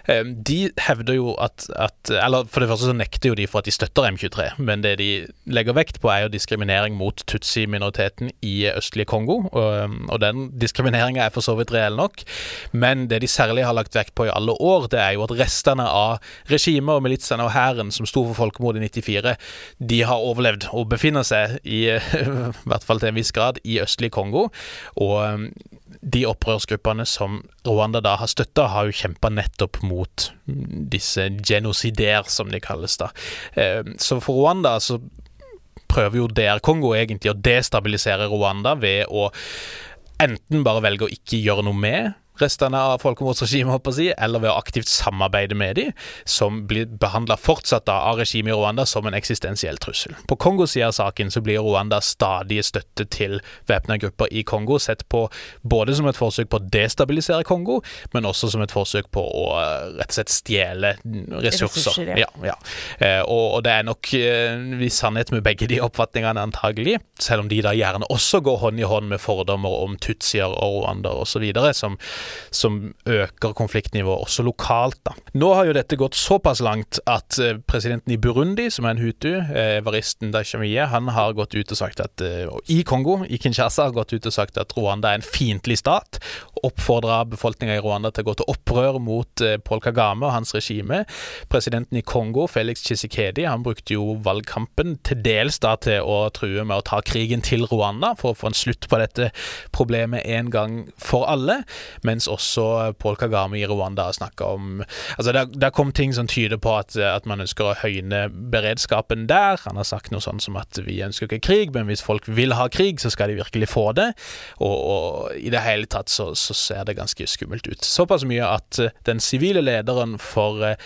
de hevder jo at, at, Eller for det første så nekter jo de for at de støtter M23, men det de legger vekt på, er jo diskriminering mot tutsi-minoriteten i østlige Kongo. Og, og den diskrimineringa er for så vidt reell nok, men det de særlig har lagt vekt på i alle år, det er jo at restene av regimet og militsene og hæren som sto for folkemordet i 94, de har overlevd og befinner seg i, i hvert fall til en viss grad, i østlige Kongo. Og de opprørsgruppene som Rwanda da har støtta, har jo kjempa nettopp mot disse genocider, som de kalles. da. Eh, så for Rwanda så prøver jo DR Kongo egentlig å destabilisere Rwanda ved å enten bare velge å ikke gjøre noe med restene av folkemordsregimet, si, eller ved å aktivt samarbeide med dem, som blir behandla fortsatt av regimet i Rwanda som en eksistensiell trussel. På Kongos side av saken så blir Rwanda stadig støtte til væpna grupper i Kongo sett på både som et forsøk på å destabilisere Kongo, men også som et forsøk på å eh, rett og slett stjele ressurser. ressurser ja. Ja, ja. Eh, og, og, det er nok en viss sannhet med begge de oppfatningene, antagelig, selv om de da gjerne også går hånd i hånd med fordommer om tutsier og rwander osv., som som øker konfliktnivået også lokalt. Da. Nå har jo dette gått såpass langt at eh, presidenten i Burundi, som er en hutu, eh, Evaristen Dashamiye, han har gått ut og sagt at eh, i Kongo, i Kinshasa, har gått ut og sagt at Rwanda er en fiendtlig stat. Oppfordra befolkninga i Rwanda til å gå til opprør mot Paul Kagame og hans regime. Presidenten i Kongo, Felix Chisikedi, han brukte jo valgkampen til dels da til å true med å ta krigen til Rwanda for å få en slutt på dette problemet en gang for alle. Men mens også Paul Kagame i Rwanda snakka om Altså, det har kommet ting som tyder på at, at, man ønsker å høyne beredskapen der. Han har sagt noe sånn som at vi ønsker ikke krig, men hvis folk vil ha krig, så skal de virkelig få det. Og, og i det hele tatt så, så, ser det ganske skummelt ut. Såpass mye at den sivile lederen for eh,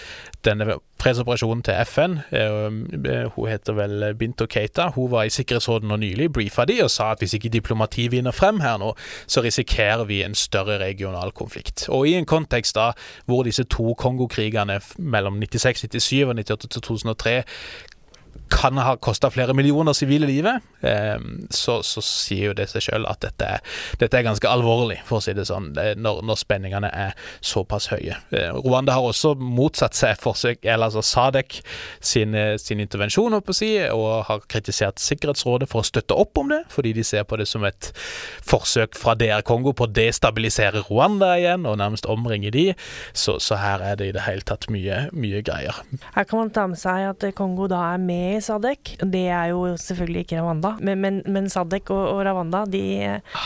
denne fredsoperasjonen til FN, eh, hun heter vel Binto Keita, hun var i Sikkerhetsrådet nå nylig, briefa de og sa at hvis ikke diplomati vinner frem her nå, så risikerer vi en større regional konflikt. Og i en kontekst da hvor disse to Kongo-krigene mellom 96-97 og 98-2003 kan ha kosta flere millioner sivile livet, eh, så, så, sier jo det seg sjøl at dette er, dette er, ganske alvorlig, for å si det sånn, når, når spenningene er såpass høye. Eh, Rwanda har også motsatt seg forsøk, eller altså Sadek sin, sin intervensjon, å si, og har kritisert Sikkerhetsrådet for å støtte opp om det, fordi de ser på det som et forsøk fra DR Kongo på å destabilisere Rwanda igjen, og nærmest omringe de. Så, så her er det i det hele tatt mye, mye greier. Her kan man ta med seg at Kongo da er med i Sadek. Det er jo selvfølgelig ikke Rwanda, men, men, men Sadek og, og, Rwanda de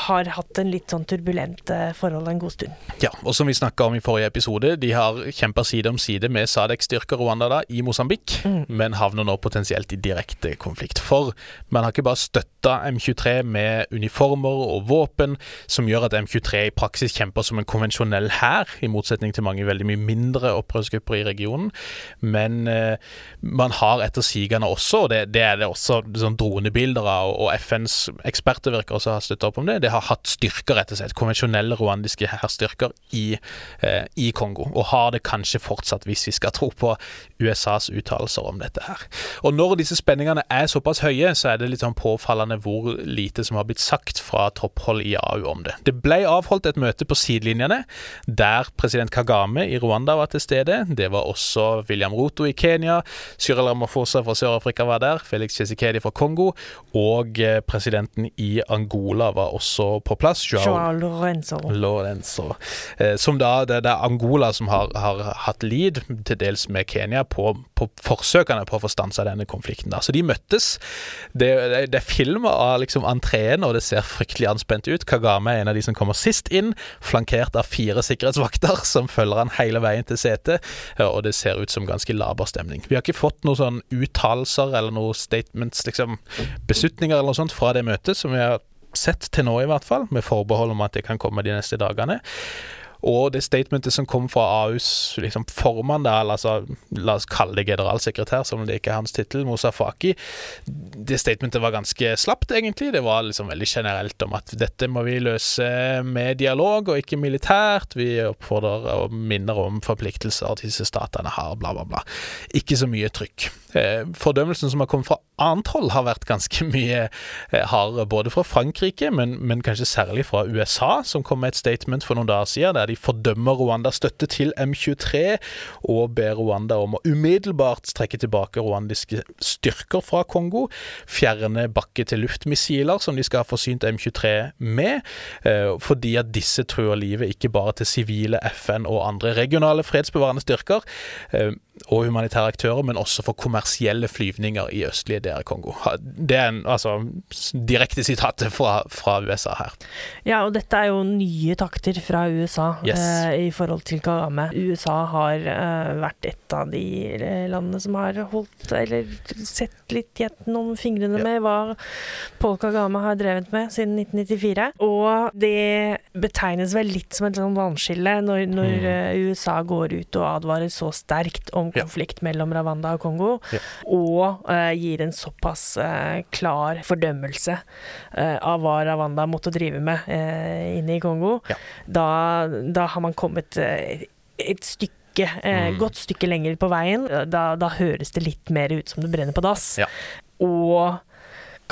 har hatt en litt sånn turbulent eh, forhold en god stund. Ja, og som vi snakka om i forrige episode, de har kjempa side om side med Sadek-styrker Rwanda da, i Mosambik, mm. men havner nå potensielt i direkte konflikt. For man har ikke bare støtta M23 med uniformer og våpen, som gjør at M23 i praksis kjemper som en konvensjonell hær, i motsetning til mange veldig mye mindre opprørsgrupper i regionen, men eh, man har etter sigende anerkjenner også, og det, det er det også sånn dronebilder av, og FNs eksperter virker også ha støtta opp om det, det har hatt styrker, rett og slett, konvensjonelle rwandiske hærstyrker i, eh, i, Kongo, og har det kanskje fortsatt, hvis vi skal tro på USAs uttalelser om dette her. Og når disse spenningene er såpass høye, så er det litt sånn påfallende hvor lite som har blitt sagt fra topphold i AU om det. Det ble avholdt et møte på sidelinjene, der president Kagame i Rwanda var til stede. Det var også William Ruto i Kenya. Cyril Ramaphosa fra Sør-Afrika var der. Felix Chesikedi fra Kongo. Og eh, presidenten i Angola var også på plass. Joao Lorenzo. Lorenzo. Eh, som da, det, er Angola som har, har hatt lead, til dels med Kenya, på, på forsøkene på å få stansa denne konflikten. Da. Så de møttes. Det, det, det er film av liksom entreen, og det ser fryktelig anspent ut. Kagame er en av de som kommer sist inn, flankert av fire sikkerhetsvakter som følger han hele veien til setet, og det ser ut som ganske laber stemning. Vi har ikke fått noe sånn uttalelser eller noen statements, liksom beslutninger eller noe sånt fra det møtet, som vi har sett til nå i hvert fall, med forbehold om at det kan komme de neste dagene. Og det statementet som kom fra AUs liksom, formann, der, altså, la oss kalle det generalsekretær, som det ikke er hans tittel, Mosafaki, det statementet var ganske slapt, egentlig. Det var liksom veldig generelt om at dette må vi løse med dialog og ikke militært. Vi oppfordrer og minner om forpliktelser disse statene har, bla, bla, bla. Ikke så mye trykk. Eh, fordømmelsen som har kommet fra annet hold, har vært ganske mye eh, hardere, både fra Frankrike, men, men, kanskje særlig fra USA, som kom med et statement for noen dager siden der de fordømmer Rwandas støtte til M23 og ber Rwanda om å umiddelbart trekke tilbake rwandiske styrker fra Kongo, fjerne bakke-til-luft-missiler som de skal ha forsynt M23 med, eh, fordi at disse truer livet ikke bare til sivile FN og andre regionale fredsbevarende styrker og humanitære aktører, men også for kommersielle flyvninger i østlige DR Kongo. Det er en altså, direkte sitat fra, fra, USA her. Ja, og dette er jo nye takter fra USA yes. eh, i forhold til Kagame. USA har eh, vært et av de eh, landene som har holdt, eller sett litt gjennom fingrene ja. med hva Paul Kagame har drevet med siden 1994. Og det betegnes vel litt som et sånn vannskille når, når mm. Eh, USA går ut og advarer så sterkt om konflikt ja. mellom Ravanda og Kongo, ja. og uh, gir en såpass klar fordømmelse av hva Ravanda måtte drive med inne i Kongo, da, da, har man kommet et stykke mm. godt stykke lenger på veien. Da, da, høres det litt mer ut som det brenner på dass. Og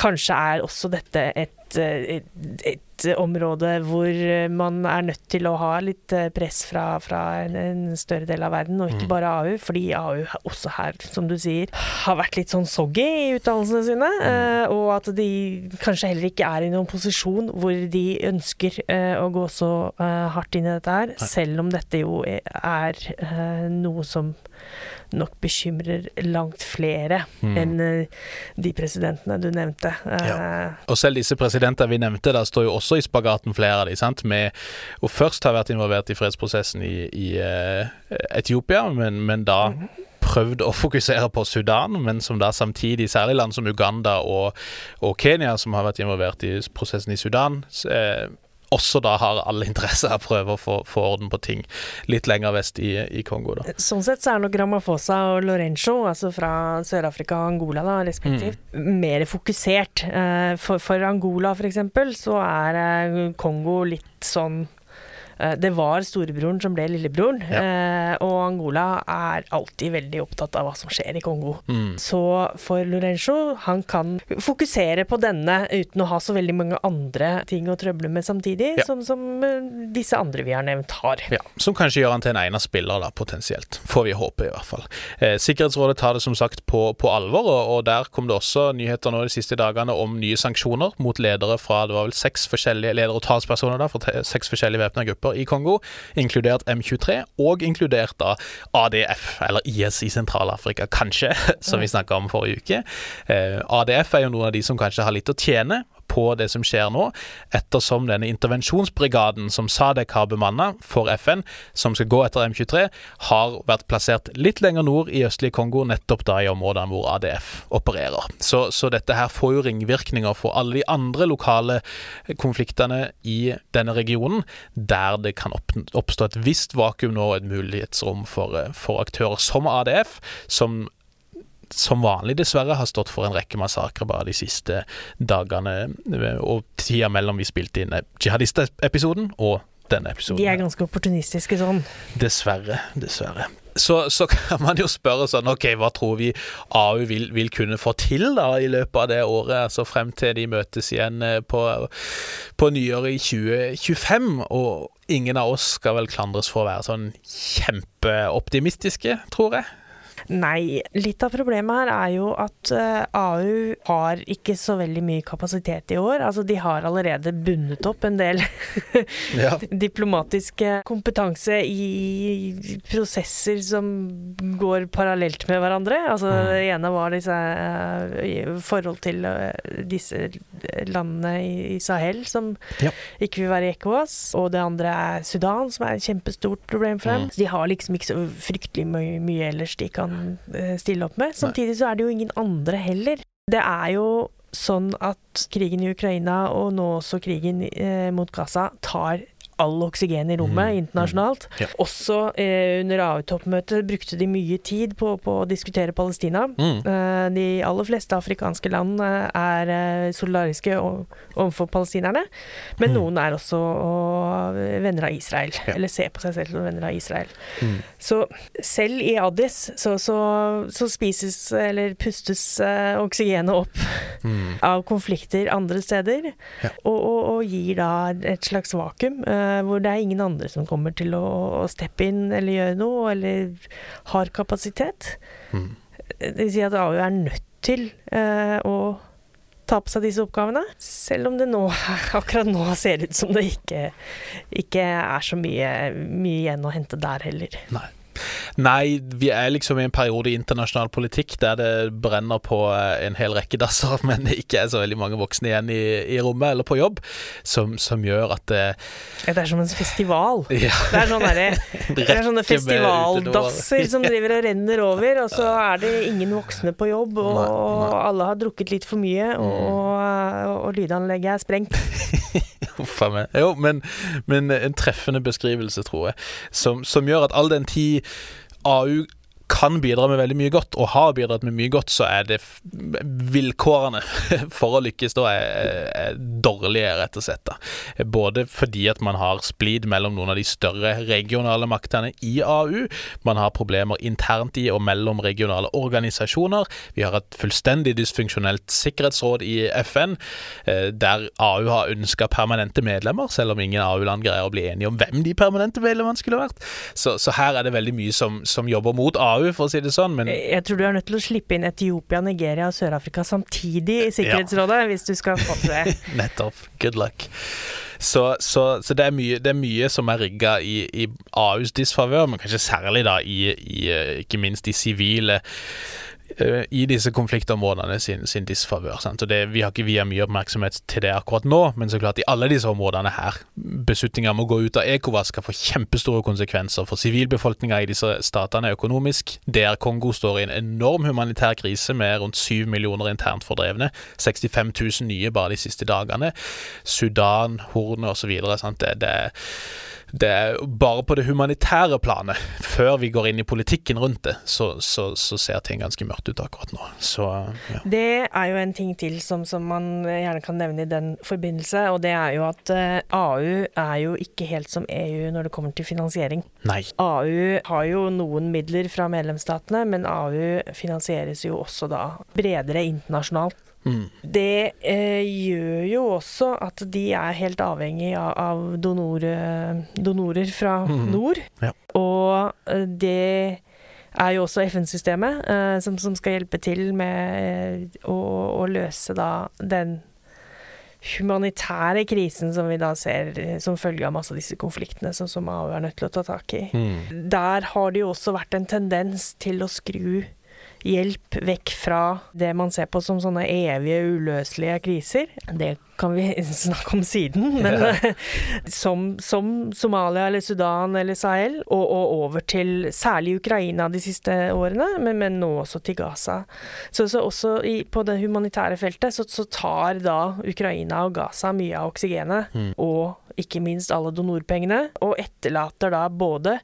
kanskje er også dette et et, et, område hvor man er nødt til å ha litt eh, press fra, fra en, en, større del av verden, og ikke mm. bare AU. Fordi AU også her, som du sier, har vært litt sånn soggy i utdannelsene sine. Mm. Uh, og at de kanskje heller ikke er i noen posisjon hvor de ønsker å gå så hardt inn i dette her. Selv om dette jo er noe som nok bekymrer langt flere mm. enn eh, de presidentene du nevnte. Ja. Eh, og selv disse presidentene vi nevnte, der står jo også i spagaten flere av de, sant? med å først ha vært involvert i fredsprosessen i, i uh, Etiopia, men, men da -hmm prøvd å fokusere på Sudan, men som da samtidig, særlig land som Uganda og, og Kenya, som har vært involvert i prosessen i Sudan, eh, også da har all interesse av å prøve å få, få, orden på ting litt lenger vest i, i Kongo. Da. Sånn sett så er nok Ramaphosa og Lorenzo, altså fra Sør-Afrika og Angola da, respektivt, mm. mer fokusert. Eh, for, for Angola eksempel, så er eh, Kongo litt sånn det var storebroren som ble lillebroren, ja. Eh, og Angola er alltid veldig opptatt av hva som skjer i Kongo. Mm. Så for Lorenzo, han kan fokusere på denne uten å ha så veldig mange andre ting å trøble med samtidig, ja. som, som, eh, disse andre vi har nevnt, har. Ja, Som kanskje gjør han til en egnet spiller, da, potensielt. Får vi håpe, i hvert fall. Eh, Sikkerhetsrådet tar det som sagt på, på alvor, og, og, der kom det også nyheter nå de siste dagene om nye sanksjoner mot ledere fra det var vel seks forskjellige ledere og talspersoner da, fra seks forskjellige væpna grupper styrker i Kongo, inkludert M23, og inkludert da ADF, eller IS i Sentral-Afrika, kanskje, som vi snakka om forrige uke. Eh, ADF er jo noen av de som kanskje har litt å tjene på det som skjer nå, ettersom denne intervensjonsbrigaden som Sadek har bemanna for FN, som skal gå etter M23, har vært plassert litt lenger nord i østlige Kongo, nettopp da i områdene hvor ADF opererer. Så, så dette her får jo ringvirkninger for alle de andre lokale konfliktene i denne regionen, der det kan oppstå et visst vakuum nå, et mulighetsrom for, for aktører som ADF, som som vanlig dessverre har stått for en rekke massakrer bare de siste dagene og tida mellom vi spilte inn jihadist-episoden og denne episoden. De er ganske opportunistiske sånn. Dessverre. Dessverre. Så, så, kan man jo spørre sånn OK, hva tror vi AU vil, vil, kunne få til da i løpet av det året? Altså frem til de møtes igjen eh, på, på nyåret i 2025. Og ingen av oss skal vel klandres for å være sånn kjempeoptimistiske, tror jeg. Nei, litt av problemet her er jo at eh, AU har ikke så veldig mye kapasitet i år. Altså, de har allerede bundet opp en del ja. diplomatiske kompetanse i prosesser som går parallelt med hverandre. Altså, mm. det ene var disse uh, forhold til uh, disse landene i, Sahel som ja. ikke vil være i ECOWAS, og det andre er Sudan, som er et kjempestort problem for dem. Mm. De har liksom ikke så fryktelig mye, mye ellers de kan Eh, stille opp med. Samtidig så er det jo ingen andre heller. Det er jo sånn at krigen i Ukraina, og nå også krigen eh, mot Gaza, tar all oksygen i rommet mm. internasjonalt. Mm. Ja. Også eh, under AU-toppmøtet brukte de mye tid på, på å diskutere Palestina. Mm. Eh, de aller fleste afrikanske land eh, er eh, solidariske overfor palestinerne, men mm. noen er også og, venner av Israel. Ja. Eller ser på seg selv som venner av Israel. Mm. Så selv i Addis så, så, så spises eller pustes eh, oksygenet opp mm. av konflikter andre steder, ja. og, og, og, gir da et slags vakuum. Eh, hvor det er ingen andre som kommer til å, å steppe inn eller gjøre noe, eller har kapasitet. Mm. Det vil si at AU er nødt til eh, å ta på seg disse oppgavene. Selv om det nå, akkurat nå ser ut som det ikke, ikke er så mye, mye igjen å hente der heller. Nei. Nei, vi er liksom i en periode i internasjonal politikk der det brenner på eh, en hel rekke dasser, men det ikke er så veldig mange voksne igjen i, i rommet eller på jobb, som, som gjør at det Det er som en festival. Ja. Det, er sånne, det er sånne festivaldasser som driver og renner over, og så er det ingen voksne på jobb, og, nei. alle har drukket litt for mye, og, mm. og, og lydanlegget er sprengt. Jo, men, men, en treffende beskrivelse, tror jeg, som, som gjør at all den tid AU kan bidra med veldig mye godt, og har bidratt med mye godt, så er det vilkårene for å lykkes da er, er dårlige, rett og slett. Da. Både fordi at man har splid mellom noen av de større regionale maktene i AU, man har problemer internt i og mellom regionale organisasjoner, vi har et fullstendig dysfunksjonelt sikkerhetsråd i FN, eh, der AU har ønska permanente medlemmer, selv om ingen AU-land greier å bli enige om hvem de permanente medlemmene skulle vært. Så, så her er det veldig mye som, som jobber mot AU AU, for å si det sånn. Men jeg tror du er nødt til å slippe inn Etiopia, Nigeria og Sør-Afrika samtidig i Sikkerhetsrådet, ja. hvis du skal få til det. Nettopp. Good luck. Så, så, så det, er mye, det, er mye, som er rigga i, i AUs disfavør, men kanskje særlig da i, i ikke minst de sivile Eh, i disse konfliktområdene sin, sin disfavør. Vi har ikke via mye oppmerksomhet til det akkurat nå, men så klart i alle disse områdene her. Beslutninger om å gå ut av ECOWAS skal få kjempestore konsekvenser for sivilbefolkninga i disse statene økonomisk. Der Kongo står i en enorm humanitær krise med rundt syv millioner internt fordrevne. 65 000 nye bare de siste dagene. Sudan, Hornet osv. Det, det er det er bare på det humanitære planet, før vi går inn i politikken rundt det, så, så, så ser ting ganske mørkt ut akkurat nå. Så, ja. Det er jo en ting til som, som, man gjerne kan nevne i den forbindelse, og det er jo at eh, AU er jo ikke helt som EU når det kommer til finansiering. Nei. AU har jo noen midler fra medlemsstatene, men AU finansieres jo også da bredere internasjonalt. Mm. Det eh, gjør jo også at de er helt avhengig av, av donore, donorer fra mm. nord. Ja. Og eh, det er jo også FN-systemet eh, som, som, skal hjelpe til med eh, å, å, løse da den humanitære krisen som vi da ser eh, som følge av masse av disse konfliktene som, som AU er nødt til å ta tak i. Mm. Der har det jo også vært en tendens til å skru hjelp vekk fra det man ser på som sånne evige, uløselige kriser. Det kan vi snakke om siden, men ja. som, som, Somalia eller Sudan eller Sahel, og, og, over til særlig Ukraina de siste årene, men, men nå også til Gaza. Så, så også i, på det humanitære feltet så, så, tar da Ukraina og Gaza mye av oksygenet, mm. og ikke minst alle donorpengene, og etterlater da både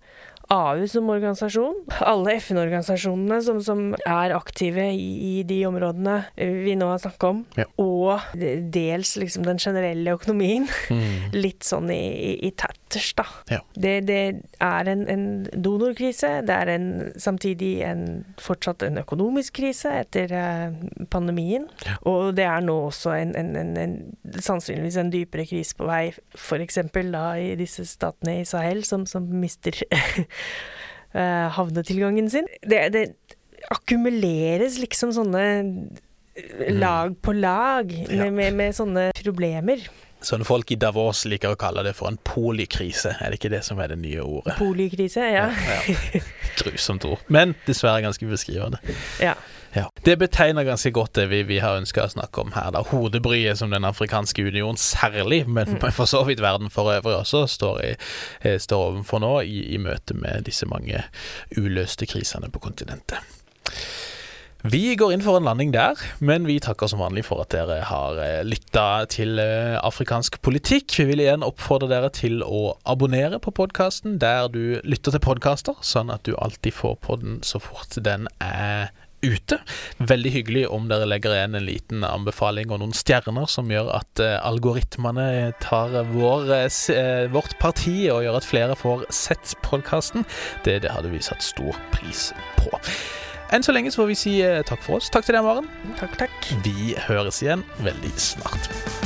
AU som organisasjon, alle FN-organisasjonene som, som, er aktive i, i, de områdene vi nå har snakket om, ja. og dels liksom den generelle økonomien. Mm. Litt sånn i, i, i tatters, da. Ja. Det, det, er en, en, donorkrise. Det er en, samtidig en, fortsatt en økonomisk krise etter eh, pandemien. Ja. Og det er nå også en, sannsynligvis en dypere krise på vei, f.eks. da i disse statene i Sahel som, som mister havnetilgangen sin. Det, det, akkumuleres liksom sånne mm. lag på lag med, med, med sånne problemer. Sånn folk i Davos liker å kalle det for en polikrise, er det ikke det som er det nye ordet? Polikrise, ja. ja, ja. Grusomt ord, men dessverre ganske beskrivende. Ja. Ja. Det betegner ganske godt det vi, vi har ønska å snakke om her. da Hodebryet som Den afrikanske union særlig, men mm. for så vidt verden for øvrig også, står, i, eh, står overfor nå i, i møte med disse mange uløste krisene på kontinentet. Vi går inn for en landing der, men vi takker som vanlig for at dere har eh, lytta til eh, afrikansk politikk. Vi vil igjen oppfordre dere til å abonnere på podkasten der du lytter til podkaster, sånn at du alltid får på den så fort den er ute. Veldig hyggelig om dere legger igjen en liten anbefaling og noen stjerner som gjør at uh, algoritmene tar vår, uh, vårt parti og gjør at flere får sett podkasten. Det, det, hadde vi satt stor pris på. Enn så lenge så får vi si takk for oss. Takk til deg, Maren. Takk, takk. Vi høres igjen veldig snart.